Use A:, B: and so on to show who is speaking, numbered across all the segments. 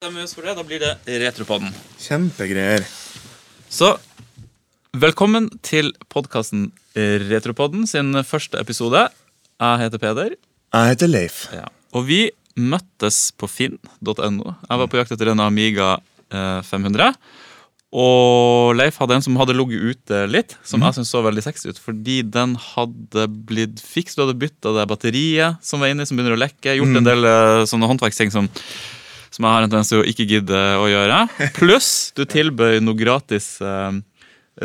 A: For det, Da blir det Retropodden.
B: Kjempegreier.
A: Så velkommen til podkasten Retropodden sin første episode. Jeg heter Peder.
B: Jeg heter Leif.
A: Ja. Og vi møttes på finn.no. Jeg var på jakt etter en Amiga eh, 500. Og Leif hadde en som hadde ligget ute litt, som jeg syntes så veldig sexy ut. Fordi den hadde blitt fiks. Du hadde bytta det batteriet som var inni, som begynner å lekke. Gjort en del eh, sånne håndverksting som, som jeg har en tendens til å ikke gidde å gjøre. Pluss du tilbød noe gratis eh,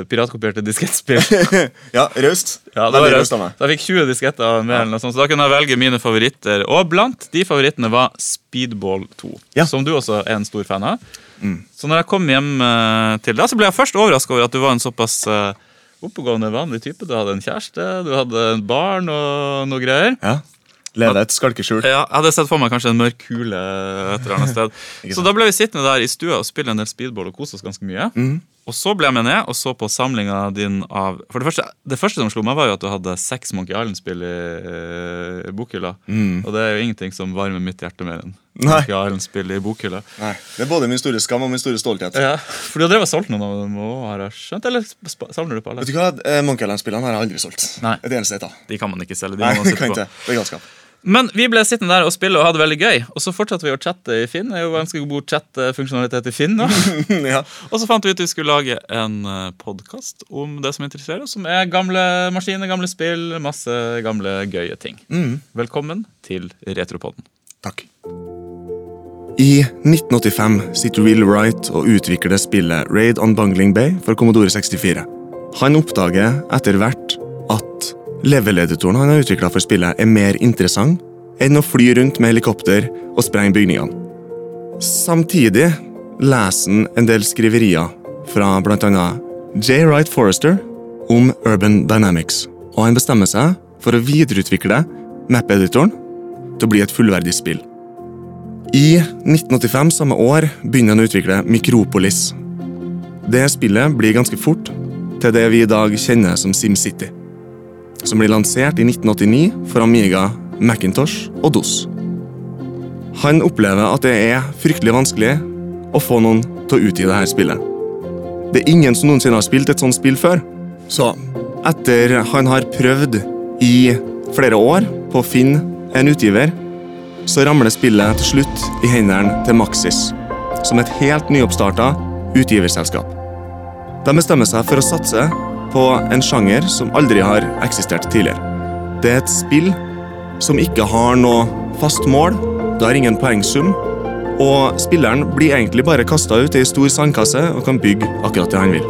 A: piratkopierte diskettspill.
B: Ja, raust.
A: Ja, det var
B: raust av meg.
A: Så jeg fikk 20 disketter mer, eller noe sånt, så da kunne jeg velge mine favoritter. Og blant de favorittene var Speedball 2,
B: Ja.
A: som du også er en stor fan av. Så når jeg kom hjem eh, til deg, så ble jeg først overraska over at du var en såpass eh, oppegående, vanlig type. Du hadde en kjæreste, du hadde en barn og noe greier.
B: Ja. Leve et skalkeskjul.
A: Ja, jeg hadde sett for meg kanskje en mørk kule et eller annet sted. Så da ble vi sittende der i stua og spille en del speedball og kose oss ganske mye.
B: Mm.
A: Og så ble jeg med ned og så på samlinga din av For det første, det første som slo meg, var jo at du hadde seks Monkey Island-spill i i bokhylla. Og det er jo ingenting som varmer mitt hjerte mer enn
B: Mm.
A: Monkey Island-spill i bokhylla.
B: Nei, Det er både min store skam og min store stolthet.
A: Ja, For du har drevet solgt noen av dem òg, har jeg skjønt? Eller samler du på alle?
B: Vet du hva, eh, Monkey Island-spillene har jeg aldri solgt.
A: Nei.
B: Et eneste et av.
A: De kan man ikke selge. De
B: Nei,
A: må man sitte
B: kan
A: på.
B: Det er galskap.
A: Men vi ble sittende der og spille og ha det veldig gøy. Og så fortsatte vi å chatte i Finn. Det er jo ganske god chat-funksjonalitet i Finn. Da.
B: ja.
A: Og så fant vi ut vi skulle lage en podkast om det som interesserer oss, som er gamle maskiner, gamle spill, masse gamle gøye ting.
B: Mm.
A: Velkommen til Retropodden.
B: Takk. I 1985 sitter Will Wright og utvikler spillet Raid on Bungling Bay for Commodore 64. Han oppdager etter hvert level-editoren han har utvikla for spillet, er mer interessant enn å fly rundt med helikopter og sprenge bygningene. Samtidig leser han en del skriverier fra bl.a. J. Wright Forrester om Urban Dynamics, og han bestemmer seg for å videreutvikle map-editoren til å bli et fullverdig spill. I 1985, samme år, begynner han å utvikle Mikropolis. Det spillet blir ganske fort til det vi i dag kjenner som SimCity, som blir lansert i 1989 for Amiga, Macintosh og DOS. Han opplever at det er fryktelig vanskelig å få noen til å utgi dette spillet. Det er ingen som noensinne har spilt et sånt spill før. Så etter han har prøvd i flere år på å finne en utgiver, så ramler spillet til slutt i hendene til Maxis, som et helt nyoppstarta utgiverselskap. De bestemmer seg for å satse på en sjanger som aldri har eksistert tidligere. Det er et spill som ikke har noe fast mål, det har ingen poengsum, og spilleren blir egentlig bare kasta ut i ei stor sandkasse og kan bygge akkurat det han vil.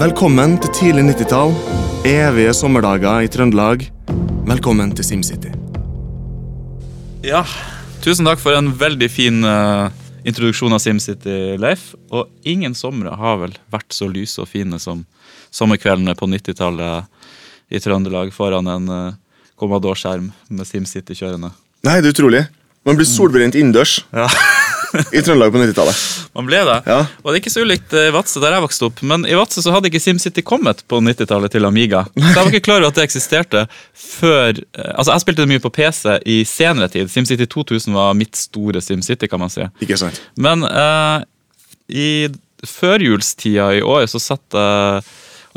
B: Velkommen til tidlig 90-tall, evige sommerdager i Trøndelag. Velkommen til SimCity.
A: Ja, tusen takk for en veldig fin eh, introduksjon av SimCity, Leif. Og ingen somre har vel vært så lyse og fine som sommerkveldene på 90-tallet i Trøndelag foran en uh, Commodore-skjerm med SimCity kjørende.
B: Nei, det er utrolig. Man blir solbrent innendørs
A: Ja.
B: i Trøndelag på 90-tallet.
A: Man ble det.
B: Ja.
A: Og det er ikke så ulikt eh, i Vadsø, der jeg vokste opp. Men i Vadsø så hadde ikke SimCity kommet på 90-tallet til Amiga. Så jeg var ikke klar over at det eksisterte før eh, Altså, jeg spilte det mye på PC i senere tid. SimCity 2000 var mitt store SimCity, kan man si.
B: Ikke sant?
A: Men uh, i førjulstida i år så satt jeg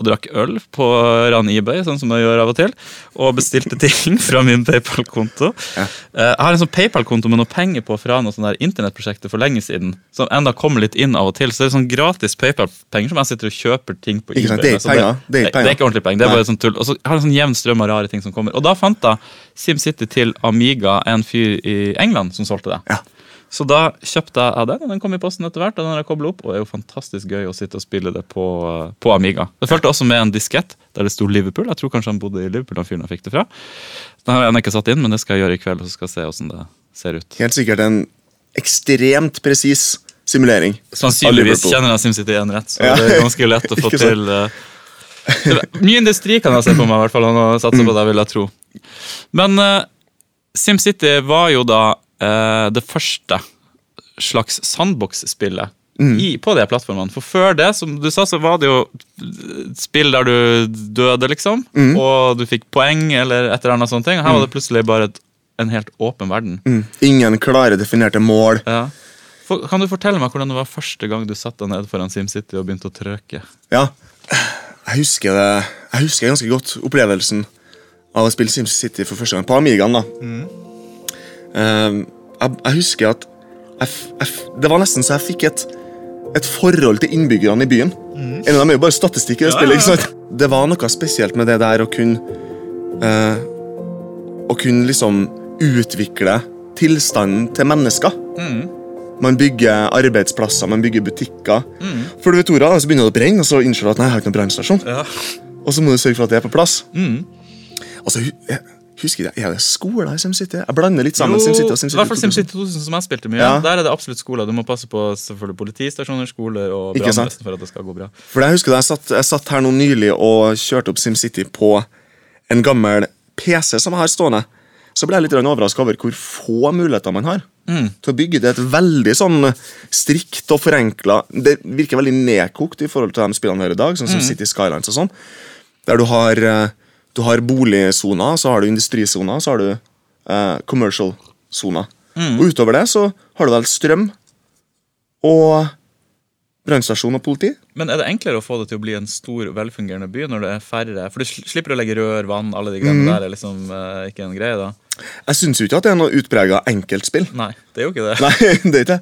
A: og drakk øl på Ran eBay, sånn som jeg gjør av og til, og bestilte ting fra min PayPal-konto.
B: Ja.
A: Eh, Jeg har en sånn PayPal-konto med noe penger på fra noe sånn der internettprosjekter for lenge siden, som enda kommer litt inn av og til. Så det er sånn gratis PayPal-penger som jeg sitter og kjøper ting på eBay.
B: det er penger, det
A: det er ikke ordentlig penger. Det er bare sånn tull. Og så har jeg en sånn jevn strøm av rare ting som kommer. Og da fant jeg SimCity til Amiga, en fyr i England som solgte det.
B: Ja.
A: Så da kjøpte jeg den, og den kom i posten etter hvert. Og den har jeg opp, og det er jo fantastisk gøy å sitte og spille det på, på Amiga. Det fulgte også med en diskett der det sto Liverpool. Jeg tror kanskje han bodde i Liverpool, den fyren jeg fikk det fra. Den har jeg ikke satt inn, men det skal jeg gjøre i kveld, og så skal jeg se hvordan det ser ut.
B: Helt sikkert en ekstremt presis simulering.
A: Sannsynligvis kjenner jeg SimCity 1 rett, så
B: Ja.
A: det er ganske lett å få til eh, Mye industri kan jeg se på meg, i hvert fall, og satse på det, vil jeg tro. Men uh, SimCity var jo da det første slags sandbox-spillet i, på de plattformene. For før det, som du sa, så var det jo spill der du døde, liksom. Og du fikk poeng eller et eller annet sånt. Og Her var det plutselig bare et, en helt åpen verden.
B: Mm. Ingen klare, definerte mål.
A: Ja. For, kan du fortelle meg hvordan det var første gang du satt deg ned foran SimCity og begynte å trøke?
B: Ja, jeg husker det Jeg husker ganske godt opplevelsen av å spille SimCity for første gang på Amigaen. da Eh, jeg, jeg husker at jeg, Det var nesten så jeg fikk et, et forhold til innbyggerne i byen. En av dem er jo bare statistikk i det
A: Ja,
B: spillet.
A: ja?
B: Det var noe spesielt med det der å kunne eh, Å kunne liksom utvikle tilstanden til mennesker. Man bygger arbeidsplasser, man bygger butikker. Før du vet av så begynner det å brenne, og så innser du at nei, jeg har ikke noen brannstasjon.
A: Ja.
B: Og så må du sørge for at det er på plass.
A: Mm.
B: Altså, jeg, husker jeg, Er det skoler i SimCity? Jeg blander litt sammen SimCity og SimCity I
A: hvert fall SimCity 2000, som jeg spilte mye.
B: Ja.
A: Der er det absolutt skoler. Du må passe på selvfølgelig politistasjoner, skoler og brannvesen for at det skal gå bra.
B: For jeg husker jeg satt, jeg satt her nå nylig og kjørte opp SimCity på en gammel PC som jeg har stående. Så ble jeg litt overraska over hvor få muligheter man har til å bygge det. Et veldig sånn strikt og forenkla Det virker veldig nedkokt i forhold til de spillene vi har i dag, sånn som City Skylines og sånn. Der du har, eh, du har boligsoner, så har du industrisoner, så har du eh, commercial-soner. Og utover det så har du vel strøm og brannstasjon og politi.
A: Men er det enklere å få det til å bli en stor, velfungerende by når det er færre? For du slipper å legge rør, vann, alle de greiene der er liksom eh, ikke en greie, da?
B: Jeg syns jo ikke at det er noe utprega enkeltspill.
A: Nei, det er jo ikke det.
B: Nei, det er ikke.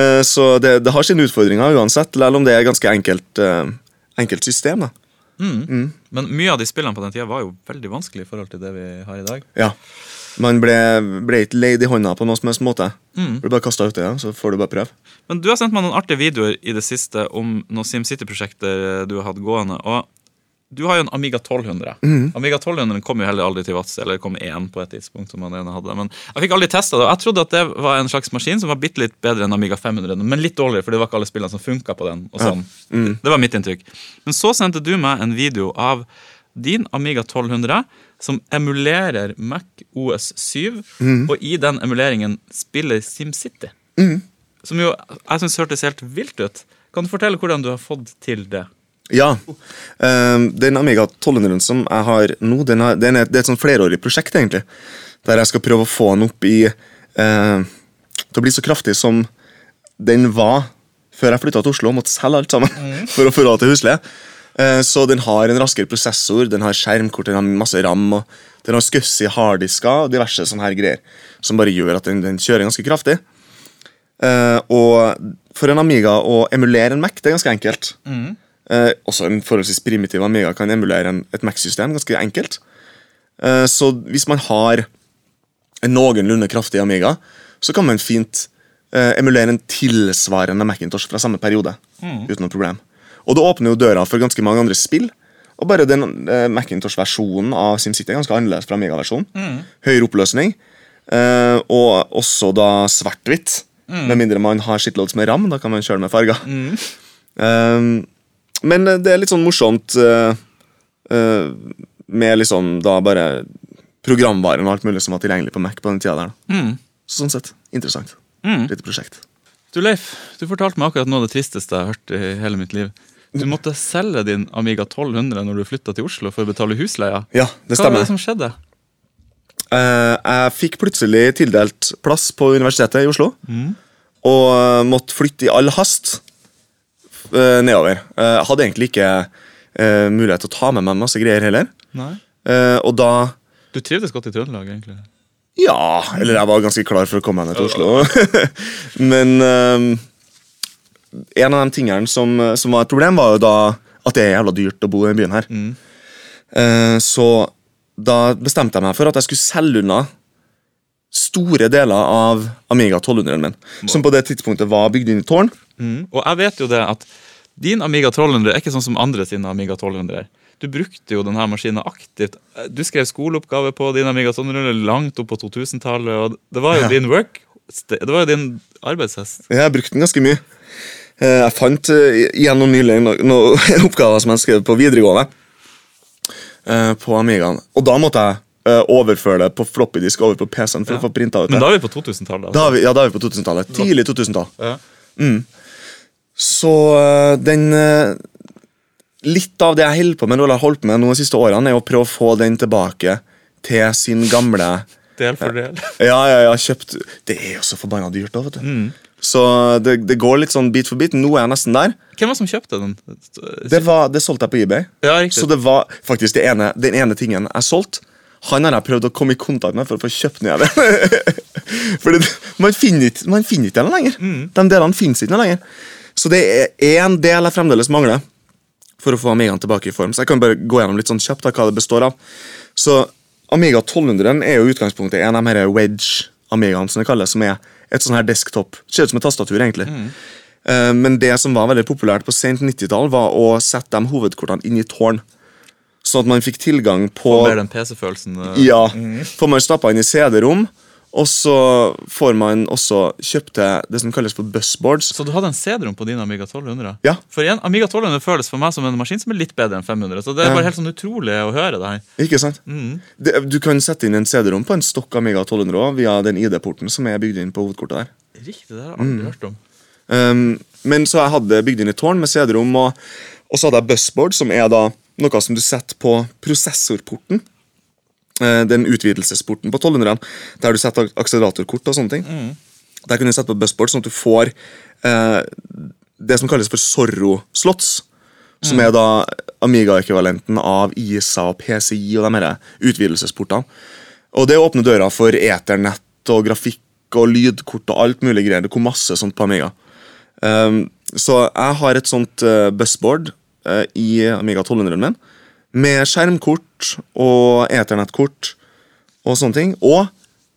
B: Eh, Så det, det har sine utfordringer uansett, selv om det er et ganske enkelt, eh, enkelt system. da.
A: Men mye av de spillene på den tida var jo veldig vanskelig i forhold til det vi har i dag.
B: Ja. Man ble, ble ikke leid i hånda på noen som helst måte. Du blir bare kastet ut det, så får du bare prøve.
A: Men du har sendt meg noen artige videoer i det siste om noen SimCity-prosjekter du har hatt gående. Og du har jo en Amiga 1200. Amiga 1200 kom jo heller aldri til Vadsø, eller kom én på et tidspunkt. som han ene hadde. Men jeg fikk aldri testa det. og Jeg trodde at det var en slags maskin som var bitte litt bedre enn Amiga 500, men litt dårligere, for det var ikke alle spillene som funka på den. og sånn. Det var mitt inntrykk. Men så sendte du meg en video av din Amiga 1200 som emulerer Mac OS 7, og i den emuleringen spiller SimCity. Som jo jeg synes hørtes helt vilt ut. Kan du fortelle hvordan du har fått til det?
B: Ja. eh, den Amiga 1200 som jeg har nå, den har, den er, det er et sånn flerårig prosjekt, egentlig. Der jeg skal prøve å få den opp i eh, Til å bli så kraftig som den var før jeg flytta til Oslo og måtte selge alt sammen for å få råd til husleie. Eh, Så den har en raskere prosessor, den har skjermkort, den har masse ram, og den har SCSI harddisker og diverse sånne her greier som bare gjør at den, den kjører ganske kraftig. Eh, og for en Amiga å emulere en Mac, det er ganske enkelt. Eh, også en forholdsvis primitiv Amiga kan emulere en, et Mac-system ganske enkelt. Eh, så hvis man har en noenlunde kraftig Amiga, så kan man fint eh, emulere en tilsvarende Macintosh fra samme periode. Uten noe problem. Og det åpner jo døra for ganske mange andre spill. Og bare den eh, Macintosh-versjonen av SimCity er ganske annerledes fra Amiga-versjonen. Høyere oppløsning. eh, og også da svart-hvitt. Med mindre man har shitloads med ram. Da kan man kjøre med farger. Eh, men eh, det er litt sånn morsomt uh, uh, med liksom da bare programvaren og alt mulig som var tilgjengelig på Mac på den tida der. Mm. Så sånn sett, interessant. Lite prosjekt.
A: Du Leif, du fortalte meg akkurat noe av det tristeste jeg har hørt i hele mitt liv. Du måtte selge din Amiga 1200 når du flytta til Oslo for å betale husleia.
B: Ja, det stemmer.
A: Hva var det som skjedde?
B: Uh, jeg fikk plutselig tildelt plass på Universitetet i Oslo. Og eh, måtte flytte i all hast nedover. Eh, Jeg hadde egentlig ikke eh, mulighet til å ta med meg masse greier heller.
A: Nei.
B: Eh, og da
A: Du trivdes godt i Trøndelag, egentlig.
B: Ja, eller jeg var ganske klar for å komme meg ned til Oslo. Men eh, en av de tingene som, som var et problem, var jo da at det er jævla dyrt å bo i byen her. Eh, så da bestemte jeg meg for at jeg skulle selge unna store deler av Amiga 1200-en min, som på det tidspunktet var bygd inn i tårn.
A: Og jeg vet jo det at din Amiga 1200 er ikke sånn som andre sine Amiga 1200 er. Du brukte jo denne maskinen aktivt. Du skrev skoleoppgave på din Amiga 1200 langt opp på 2000-tallet, og det var jo
B: Ja.
A: din work Det var jo din arbeidshest.
B: Jeg brukte den ganske mye. Eh, Jeg fant gjennom nylig noen oppgaver som jeg skrev på videregående. eh, På Amigaen. Og da måtte jeg eh, overføre det på floppydisk over på PC-en for
A: Ja.
B: å få ut det.
A: Men da er vi på 2000-tallet.
B: Da er ja, da er vi på 2000-tallet. Tidlig 2000-tall.
A: Ja.
B: Så øh, den øh, Litt av det jeg holder på med, eller har holdt på med nå de siste årene, er å prøve å få den tilbake til sin gamle
A: Del for del.
B: Ja, ja, ja, kjøpt Det er jo så forbanna dyrt, da, vet du. Så det, det går litt sånn bit for bit. Nå er jeg nesten der.
A: Hvem var som kjøpte den?
B: Det, var, det solgte jeg på eBay.
A: Ja, riktig.
B: Så det var faktisk det ene, den ene tingen jeg solgte. Han har jeg prøvd å komme i kontakt med for å få kjøpt ned det. For det, man finner ikke man finner ikke den lenger. De delene finnes ikke lenger. Så det er én del jeg fremdeles mangler for å få Amigaen tilbake i form. Så jeg kan bare gå gjennom litt sånn kjapt da, hva det består av. Så Amiga 1200 er jo utgangspunktet en av de her wedge-amigaene som det kalles, som er et sånn her desktop. Ser ut som et tastatur, egentlig. Eh, Men det som var veldig populært på sent 90-tall, var å sette de hovedkortene inn i tårn. Sånn at man fikk tilgang på
A: Mer den PC-følelsen. eh.
B: Ja. Får man stappa inn i CD-rom, og så får man også kjøpt det som kalles for busboards.
A: Så du hadde en CD-rom på din Amiga 1200?
B: Ja.
A: For igjen, Amiga 1200 føles for meg som en maskin som er litt bedre enn 500. Så det er bare helt sånn utrolig å høre det her.
B: Ikke sant? Det, du kan sette inn en CD-rom på en stokk Amiga 1200 også, via den ID-porten som er bygd inn på hovedkortet der.
A: Riktig, det har jeg aldri hørt om.
B: Um, men så jeg hadde bygd inn et tårn med CD-rom, og, og så hadde jeg busboard, som er da noe som du setter på prosessorporten. Eh, Den utvidelsesporten på 1200, der du setter akseleratorkort og sånne ting. Der kan du sette på busboard, sånn at du får eh, det som kalles for Zorro-slots. Som er da Amiga-ekvivalenten av ISA og PCI og de her utvidelsesportene. Og det åpner døra for eternett og grafikk og lydkort og alt mulig greier. Det kom masse sånt på Amiga. Um, så jeg har et sånt uh, busboard i Amiga 1200-en min, med skjermkort og eternettkort og sånne ting. Og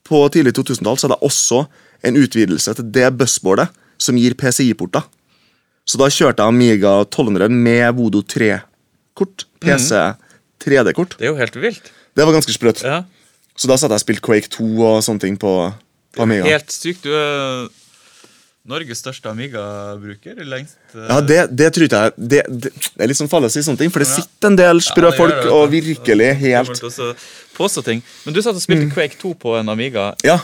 B: på tidlig 2000-tall så hadde jeg også en utvidelse til det busboardet som gir PCI-porter. Så da kjørte jeg Amiga 1200 med Vodo 3-kort. PC 3D-kort.
A: Det er jo helt vilt.
B: Det var ganske sprøtt.
A: Ja.
B: Så da satt jeg og spilte Quake 2 og sånne ting på, på Amiga.
A: Helt sykt. Du er Norges største Amiga-bruker. Lengst Uh...
B: Ja, det, det tror ikke jeg det, det, er litt sånn fallet å si sånne ting, for det sitter en del sprø
A: Ja,
B: folk og virkelig helt
A: påstå ting. Men du satt og spilte Quake 2 på en Amiga
B: Ja,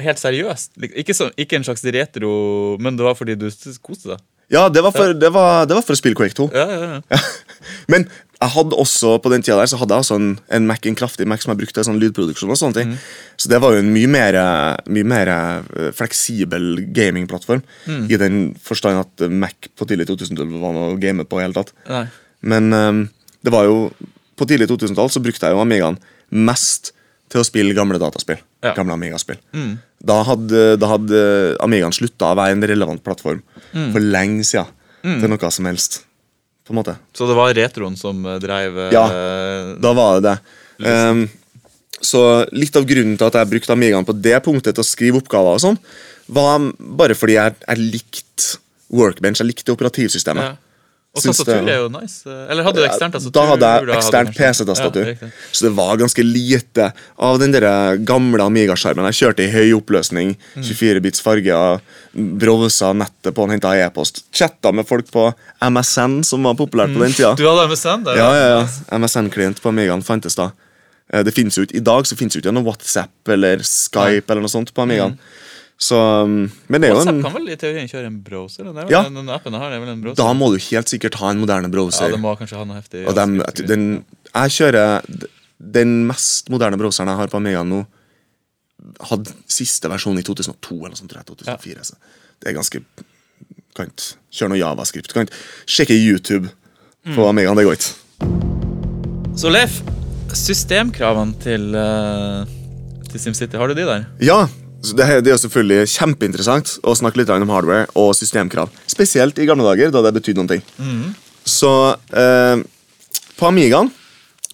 A: helt seriøst. Ikke, som, ikke en slags retro, men det var fordi du koste deg.
B: ja det, var for, det, var, det var for å spille Quake 2.
A: Ja, ja, ja.
B: Men jeg hadde også på den tida der Så hadde jeg også en, en Mac, en kraftig Mac som jeg brukte til sånn lydproduksjon. og sånne ting Så det var jo en mye mer, mye mer eh, fleksibel gamingplattform. I den forstand at Mac på tidlig 2012 var noe å game på. i hele tatt
A: Nei.
B: Men um, det var jo på tidlig 2000-tall så brukte jeg jo Amigaen mest til å spille gamle dataspill.
A: Ja.
B: Gamle Amiga-spill. Da hadde, da hadde Amigaen slutta å være en relevant plattform for lenge siden. Til noe som helst. På en måte.
A: Så det var retroen som eh, dreiv eh,
B: Ja. Da var det det. Um, så litt av grunnen til at jeg brukte Amigaen på det punktet til å skrive oppgaver, og sånn, var bare fordi jeg, jeg likte Workbench. Jeg likte operativsystemet.
A: ja. Og tastatur er jo nice. Eller hadde du eksternt tastatur?
B: Da hadde jeg eksternt PC-tastatur.
A: Ja,
B: så det var ganske lite av den der gamle Amiga-skjermen. Jeg kjørte i høy oppløsning,
A: Mm.
B: 24-bits farge, browsa nettet på og henta e-post. Chatta med folk på MSN, som var populært på den tida.
A: Mm. Du hadde MSN der?
B: Ja, ja, ja. MSN-klient på Amigaen fantes da. Eh, Det finnes jo ikke, I dag så finnes jo ikke noe WhatsApp eller Skype eller noe sånt på Amigaen. Så, um, men det er jo
A: WhatsApp
B: en,
A: kan vel i teorien kjøre en browser? er vel
B: Ja.
A: Den, den appen har, er vel en browser?
B: Da må du helt sikkert ha en moderne browser.
A: ja, det må kanskje ha noe heftig.
B: Og dem, den, jeg kjører den mest moderne browseren jeg har på Amega nå, hadde siste versjon i 2002 eller sånt, tror jeg, 2004. Så det er ganske Kan kjøre noe javascript. Kan sjekke YouTube på Amigaen. Det går ikke.
A: Så Leif, systemkravene til, uh, til SimCity, har du de der?
B: Ja, så det, er- det jo selvfølgelig kjempeinteressant å snakke litt om hardware og systemkrav. Spesielt i gamle dager, da det betydde noen ting. Så eh, på Amigaen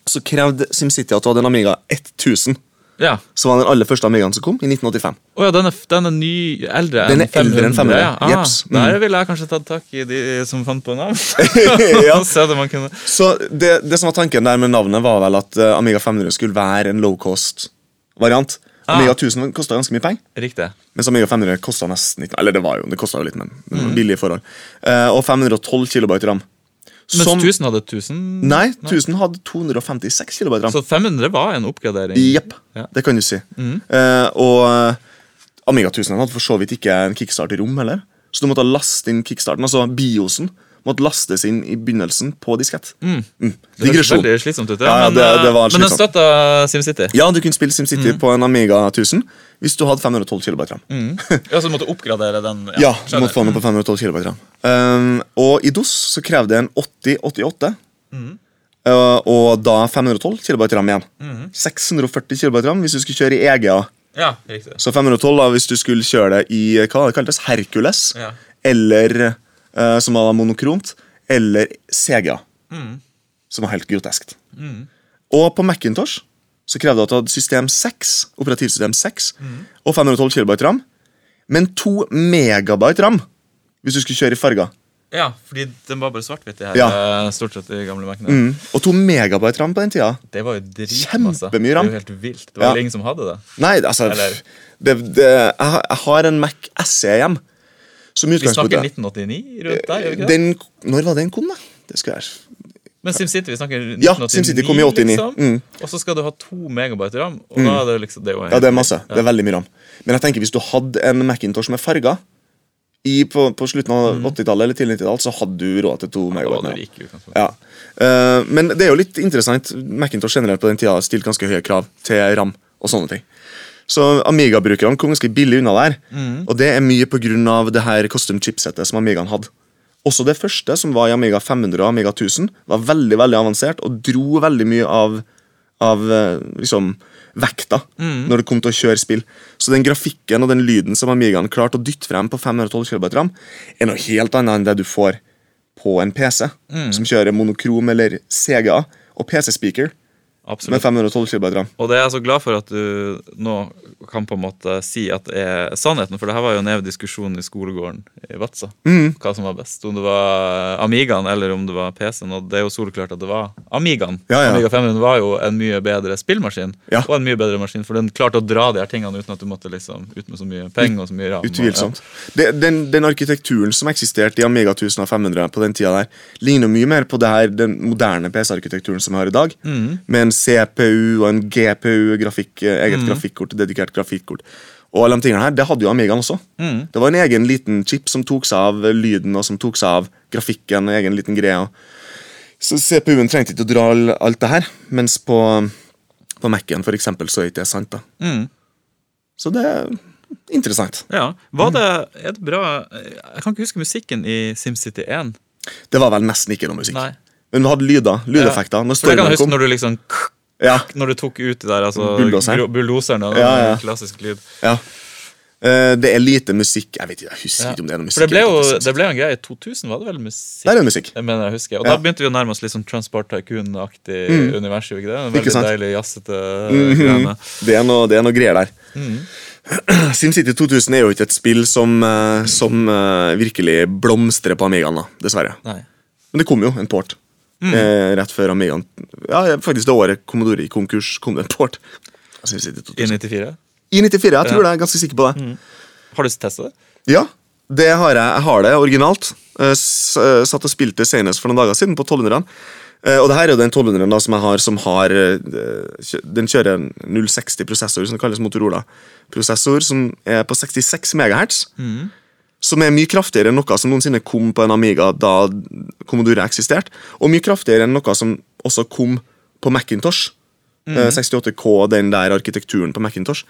B: så krevde SimCity at du hadde en Amiga 1000.
A: Ja.
B: Som var den aller første Amigaen som kom, i 1985.
A: Oh ja, den er, den er ny, eldre
B: Den er eldre enn 500,
A: Ja. Ah,
B: jeps. Mm.
A: Der ville jeg kanskje tatt tak i de som fant på navn.
B: Ja.
A: Så, det man kunne
B: Så det, det som var tanken der med navnet, var vel at eh, Amiga 500 skulle være en low cost-variant.
A: Ah.
B: Amiga 1000 kosta ganske mye penger.
A: Riktig.
B: Mens Amiga 500 kosta nesten ikke Eller det var jo, det kostet jo litt, men det
A: Mm.
B: billige forhold. Uh, og 512 kB ram.
A: Mens 1000 hadde 1000?
B: nei, 1000 hadde 256 kB ram.
A: Så 500 var en oppgradering?
B: Jepp,
A: Ja.
B: det kan du si. Eh, og eh, Amiga 1000 hadde for så vidt ikke en kickstart i rom heller. Så du måtte laste inn kickstarten, altså biosen måtte lastes inn i begynnelsen på diskett. Mm.
A: Det høres veldig slitsomt ut.
B: Ja,
A: Ja, men,
B: det-
A: eh,
B: det var
A: men den
B: slitsomt.
A: støtta SimCity.
B: Ja, du kunne spille SimCity på en Amiga 1000 hvis du hadde 512 kB ram.
A: Ja, så du måtte oppgradere den?
B: Ja, du måtte få den på 512 kB ram. Um, og i DOS så krevde det en 8088. Uh, og da 512 kB ram igjen. 640 kB ram hvis du skulle kjøre i EGA.
A: Ja, riktig.
B: Så 512 da hvis du skulle kjøre det i hva det kaltes, Hercules,
A: Ja.
B: eller uh, som var monokromt, eller CGA. Som var helt groteskt. Og på Macintosh så krevde det at du hadde system 6, operativsystem 6 og 512 kB ram, men 2 megabyte ram hvis du skulle kjøre i farger.
A: Ja, fordi den var bare svart-hvitt.
B: Ja.
A: eh, Stort sett de gamle Mac-ene.
B: Mm. Og to megabyte ram på den tida.
A: Det var jo dritmasse.
B: Kjempemye ram.
A: Det var jo helt vilt. Det var
B: Ja.
A: ingen som hadde det.
B: Nei, altså det, det, jeg, har- jeg har en Mac SE hjem. Som
A: Vi snakker 1989 rundt der, gjør vi ikke det?
B: den, Når var den kom, da? Det skal være
A: Men SimCity, vi snakker 1989,
B: Ja, kom i 89.
A: liksom.
B: Mm.
A: Og så skal du ha to megabyte ram, og da er det liksom det er jo
B: Ja, det er masse. Det er veldig mye ram. Men jeg tenker hvis du hadde en Macintosh med farger i, på, på slutten av 80-tallet eller tidlig 90-tall, så hadde du råd til to megabyte.
A: det i utgangspunktet.
B: Ja. Uh, men det er jo litt interessant. Macintosh generelt på den tida stilte ganske høye krav til ram og sånne ting. Så Amiga-brukerne kom ganske billig unna der. Og det er mye pga. det her custom chipsettet som Amigaen hadde. Også det første, som var i Amiga 500 og Amiga 1000, var veldig veldig avansert og dro veldig mye av, av eh, liksom, vekta når det kom til å kjøre spill. Så den grafikken og den lyden som Amigaen klarte å dytte frem på 512 KB ram, er noe helt annet enn det du får på en PC, som kjører monokrom eller CGA og PC-speaker med 512 km.
A: Og det er jeg så glad for at du nå kan på en måte si at det er sannheten. For det her var jo en evig diskusjon i skolegården i Vadsø.
B: Mm.
A: Hva som var best. Om det var Amigaen eller om det var PC-en. Og det er jo soleklart at det var Amigaen.
B: Ja, ja.
A: Amiga 500 var jo en mye bedre spillmaskin.
B: Ja.
A: Og en mye bedre maskin, for den klarte å dra de her tingene uten at du måtte liksom ut med så mye penger og så mye ram.
B: Utvilsomt. Den, den arkitekturen som eksisterte i Amiga 1500 på den tida der, ligner mye mer på det her, den moderne PC-arkitekturen som vi har i dag. Med en CPU og en GPU, grafikk, eget eget grafikkort, dedikert grafikkort. Og alle de tingene her, det hadde jo Amigaen også. Det var en egen liten chip som tok seg av lyden og som tok seg av grafikken. og egen liten greie. Så CPU-en trengte ikke å dra alt det her, mens på, på Mac-en for eksempel, så er ikke det sant. da.
A: Mm.
B: Så det er interessant.
A: Ja. Var det, det bra Jeg kan ikke huske musikken i SimCity 1.
B: Det var vel nesten ikke noe musikk.
A: Nei.
B: Men vi hadde lyder, lydeffekter. Når
A: For Jeg kan huske når du liksom
B: Ja,
A: Når du tok ut de der altså,
B: Bulldoseren.
A: bulldoseren.
B: Ja, ja.
A: Klassisk lyd.
B: ja. Uh, det er lite musikk Jeg vet ikke, jeg husker ikke om det er noe musikk.
A: For det ble jo
B: det,
A: det ble en greie i 2000, var det vel musikk?
B: Det er det musikk.
A: Jeg mener jeg husker. Og da begynte vi å nærme oss litt sånn Transport Tycoon-aktig univers. Ikke det? En
B: Ikke
A: veldig
B: sant?
A: deilig jazzete
B: Mhm.
A: greiene.
B: Det er noe, det er noe greier der.
A: Mm.
B: SimCity 2000 er jo ikke et spill som, eh, som uh, virkelig blomstrer på Amigaen, dessverre.
A: Nei.
B: Men det kom jo en port.
A: Mm.
B: Eh, rett før Amigaen Ja, faktisk det året Commodore gikk konkurs, kom det en port. SimCity
A: I 94?
B: I 94, jeg tror
A: Ja. Mm.
B: det. Jeg er ganske sikker på det.
A: Har du testet det?
B: Ja, det har jeg. Jeg har det originalt. Eh, s- eh, Satt og spilte senest for noen dager siden på 1200-ene. Eh, Og det her er jo den 1200-en da som jeg har, som har Den kjører en 060-prosessor, som kalles Motorola-prosessor, som er på 66 MHz. Som er mye kraftigere enn noe som noensinne kom på en Amiga da Commodore eksisterte. Og mye kraftigere enn noe som også kom på Macintosh. Mm. 68K, den der arkitekturen på Macintosh.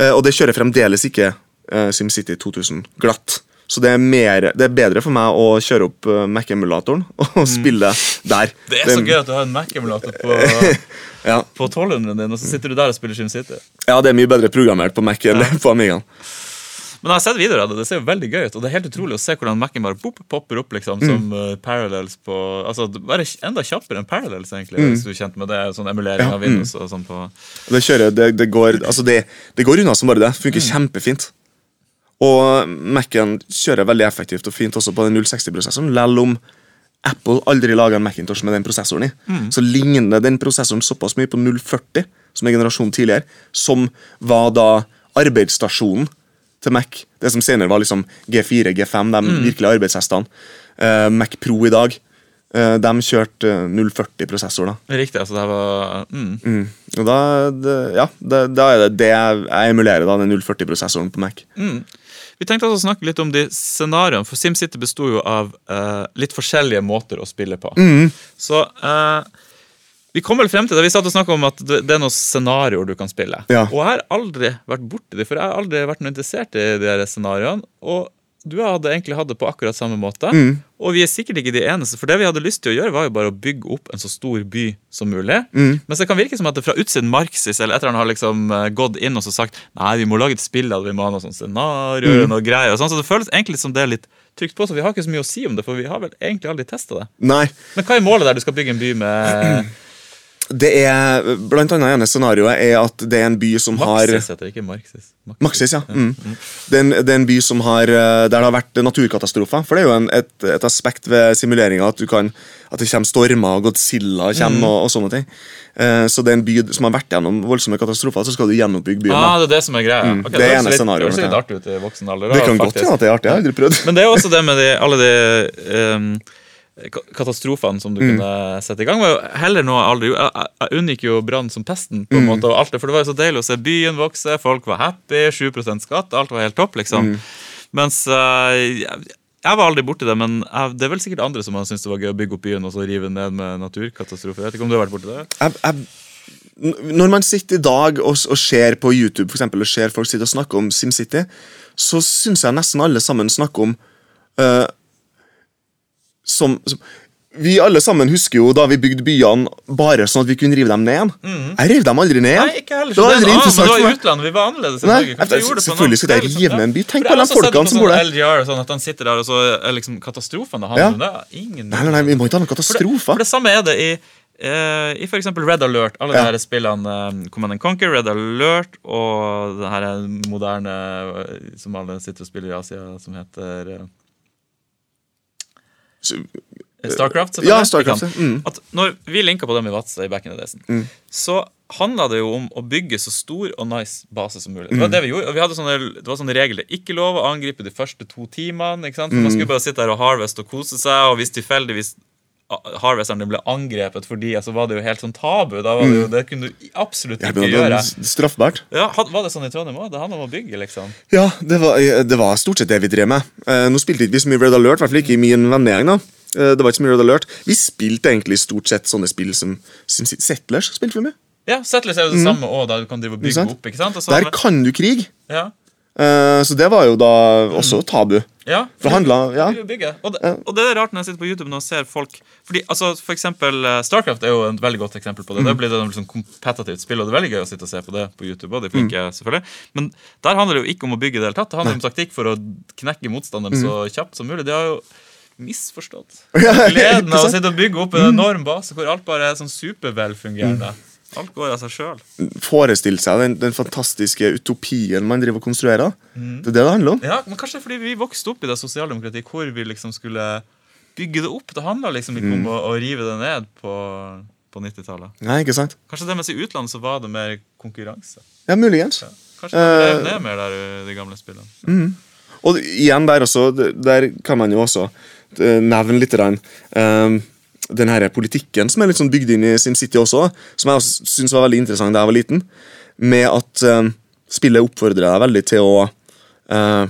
B: Eh, Og det kjører fremdeles ikke eh, SimCity 2000 glatt. Så det er, mer, det er bedre for meg å kjøre opp eh, Mac-emulatoren og spille der.
A: Det er så gøy at du har en Mac-emulator på,
B: Ja.
A: på 1200-en din, og så sitter du der og spiller SimCity.
B: ja, det er mye bedre programmert på Mac enn på Amigaen.
A: Men jeg har sett videoer av det, det ser jo veldig gøy ut. Og det er helt utrolig å se hvordan Mac-en bare pop, popper opp liksom,
B: Mm.
A: som uh, parallels på Altså bare enda kjappere enn parallels, egentlig.
B: Mm.
A: Hvis du er kjent med det. Sånn emulering av Windows og sånn på
B: Det, kjører, det, det, går, altså det, det går unna som bare det. Funker kjempefint. Og Mac-en kjører veldig effektivt og fint også på den 060-prosessoren. Lell om Apple aldri laga en Macintosh med den prosessoren i, så ligner den prosessoren såpass mye på 040, som er generasjonen tidligere, som var da arbeidsstasjonen til Mac. Det som senere var liksom G4, G5, de virkelige arbeidshestene. Uh, Mac Pro i dag, eh, de kjørte 040-prosessor. da.
A: Riktig. altså det var mm.
B: Mm. Og da, det, ja, det, da er det det jeg, emulerer, da, den 040-prosessoren på Mac.
A: Mm. Vi tenkte også å snakke litt om de scenarioene, for SimCity besto jo av uh, litt forskjellige måter å spille på. Så eh, vi kom vel frem til det. Vi satt og snakket om at det, er noen scenarioer du kan spille.
B: Ja.
A: Og jeg har aldri vært borti det, for jeg har aldri vært noe interessert i de her scenarioene. Og du hadde egentlig hatt det på akkurat samme måte. Og vi er sikkert ikke de eneste, for det vi hadde lyst til å gjøre, var jo bare å bygge opp en så stor by som mulig. Mens det kan virke som at det fra utsiden Marxis eller et eller annet har liksom eh, gått inn og så sagt nei, vi må lage et spill av det, vi må ha noen sånne mm. og noe greier. og sånn, Så det føles egentlig som det er litt trygt på, så vi har ikke så mye å si om det, for vi har vel egentlig aldri testa det.
B: Nei.
A: Men hva er målet der du skal bygge en by med
B: Det er, blant annet ene scenarioet er at det er en by som har
A: Maxis, heter det ikke Marxis?
B: Maxis, ja. Mm. Det, er en, det er en by som har, eh, der det har vært naturkatastrofer. For det er jo en, et, et aspekt ved simuleringa at, at det kommer stormer, og Godzilla kommer, og, og sånne ting. Eh, så det er en by som har vært gjennom voldsomme katastrofer, så skal du gjenoppbygge byen.
A: Ah, det er det som er greia.
B: Mm,
A: Okay,
B: det er ene scenarioet,
A: Det høres litt artig ut i voksen alder.
B: Det
A: kan
B: kan godt hende ja, at det er artig. Jeg har aldri prøvd.
A: Men det er også det med de, alle de ka- katastrofene som du
B: Mm.
A: kunne sette i gang. var jo heller noe jeg aldri gjorde. Jeg unngikk jo brann som pesten, på en
B: Mm.
A: måte, og alt det, for det var jo så deilig å se byen vokse, folk var happy, 7% skatt, alt var helt topp, liksom.
B: Mm.
A: Mens eh, jeg, jeg var aldri borti det, men jeg, det er vel sikkert andre som har syntes det var gøy å bygge opp byen og så rive ned med naturkatastrofer. Jeg vet ikke om du har vært borti det?
B: jeg, jeg, når man sitter i dag og, og ser på YouTube for eksempel, og ser folk sitte og snakke om SimCity, så syns jeg nesten alle sammen snakker om eh, som, som Vi alle sammen husker jo da vi bygde byene bare sånn at vi kunne rive dem ned igjen. Jeg rev dem aldri ned igjen.
A: Nei, ikke heller.
B: Det var aldri
A: det, ah, men det var i utlandet. Vi var annerledes
B: Nei. Jeg-
A: vi det
B: selvfølgelig skal jeg rive ned en by. Tenk på alle
A: de
B: folkene som bor
A: sånn
B: der.
A: LGR, sånn at han sitter der, og så er liksom katastrofene det handler
B: Ja.
A: om. Ingen
B: Nei, nei, nei, vi må ikke ha noen
A: For det,
B: katastrofer.
A: for det samme er det i eh, I for eksempel Red Alert. Alle
B: Ja.
A: de her spillene eh, Command and Conquer, Red Alert og det her moderne eh, som alle sitter og spiller i Asia, som heter
B: Så-
A: Starcraft.
B: Ja. Starcraft. Mm.
A: At når vi linka på dem i Vadsø i back in the days, så handla det jo om å bygge så stor og nice base som mulig. Det
B: Mm.
A: var det vi gjorde, vi hadde sånne, det var sånne regler. Ikke lov å angripe de første to timene. ikke sant? For
B: Mm.
A: Man skulle bare sitte der og harvest og kose seg, og hvis tilfeldigvis a- din ble angrepet fordi, altså, så var det jo helt sånn tabu. Da var det jo, det kunne du absolutt ikke
B: ja,
A: gjøre.
B: straffbart.
A: Ja, Var det sånn i Trondheim òg? Det handla om å bygge, liksom.
B: Ja, det var, det var stort sett det vi drev med. Eh, nå spilte ikke vi så mye Red Alert, i hvert fall ikke i min vennegjeng. Eh, det var ikke så mye Red Alert. Vi spilte egentlig stort sett sånne spill som, som Settlers. spilte vi mye.
A: Ja, Settlers er jo det samme òg, da du kan drive og
B: Mm.
A: Bygge opp. ikke sant?
B: Der kan du krig,
A: ja.
B: Eh, så det var jo da også tabu.
A: Ja,
B: For det handla ja.
A: Og det, og det er rart når jeg sitter på YouTube nå og ser folk Fordi, altså, For eksempel eh, Starcraft er jo et veldig godt eksempel på det.
B: Mm.
A: Det blir det liksom kompetitivt spill, og det er veldig gøy å sitte og se på det på YouTube. Og de flinke,
B: Mm.
A: selvfølgelig Men der handler det jo ikke om å bygge det hele tatt. Det handler om taktikk for å knekke motstanderen så kjapt som mulig. De har jo misforstått
B: Mm.
A: Gleden av å sitte og bygge opp en enorm base hvor alt bare er sånn supervelfungerende.
B: Mm.
A: Alt går av seg sjøl.
B: Forestilt seg den, den fantastiske utopien man driver og konstruerer. Det er det det handler om.
A: Ja, men kanskje fordi vi vokste opp i det sosialdemokratiet hvor vi liksom skulle bygge det opp. Det handla liksom ikke
B: Mm.
A: om å, å rive det ned på, på 90-tallet.
B: Nei, ikke sant?
A: Kanskje det mens i utlandet så var det mer konkurranse.
B: Ja, muligens.
A: Ja. Kanskje det ble ned mer der de gamle spillene.
B: Og igjen der også, der kan man jo også eh, nevne litt eh, den her politikken som er litt sånn bygd inn i SimCity også, som jeg syns var veldig interessant da jeg var liten, med at uh, spillet oppfordrer deg veldig til å uh,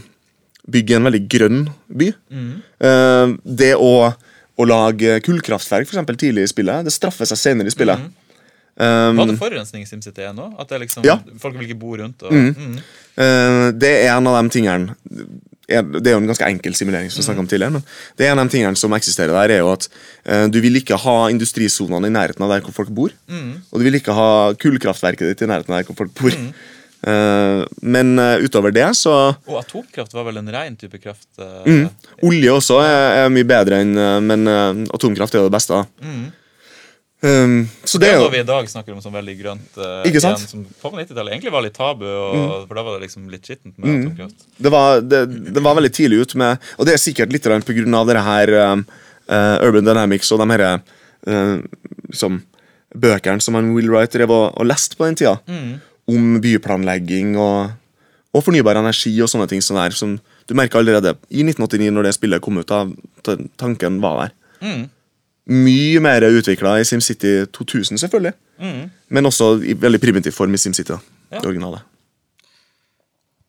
B: bygge en veldig grønn by. Eh, det å, å lage kullkraftverk for eksempel, tidlig i spillet, det straffer seg senere i spillet. Um,
A: Var det forurensning i SimCity nå? At det liksom,
B: Ja.
A: folk vil ikke bo rundt? Og, mm.
B: Eh, det er en av de tingene er- Det er jo en ganske enkel simulering, som vi snakket om tidligere, men det er en av de tingene som eksisterer der, er jo at eh, du vil ikke ha industrisonene i nærheten av der hvor folk bor. Og du vil ikke ha kullkraftverket ditt i nærheten av der hvor folk bor. Eh, men eh, utover det, så
A: Og atomkraft var vel en ren type kraft?
B: mm, Olje også er, er mye bedre enn Men atomkraft er jo det beste. da. Um, så
A: Det er jo vi i dag snakker om som veldig grønt. uh,
B: Ikke sant?
A: igjen, som på 90-tallet egentlig var litt tabu, og, for da var det liksom litt skittent med atomkraft.
B: det var, det, det var veldig tidlig ut med Og det er sikkert litt pga. av det her um, uh, Urban Dynamics og de her uh, liksom, bøkene som han Will Wright drev og, og leste på den tida. Om byplanlegging og, og fornybar energi og sånne ting. Sånn der, som du merker allerede i 1989, når det spillet kom ut. Da, tanken var der.
A: Mm.
B: Mye mer utvikla i SimCity 2000, selvfølgelig. Men også i veldig primitiv form i SimCity.
A: Ja.
B: det originale.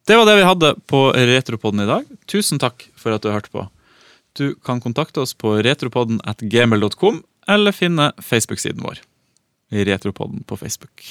A: Det var det vi hadde på Retropodden i dag. Tusen takk for at du hørte på. Du kan kontakte oss på retropodden at gmail.com, eller finne Facebook-siden vår. Retropodden på Facebook.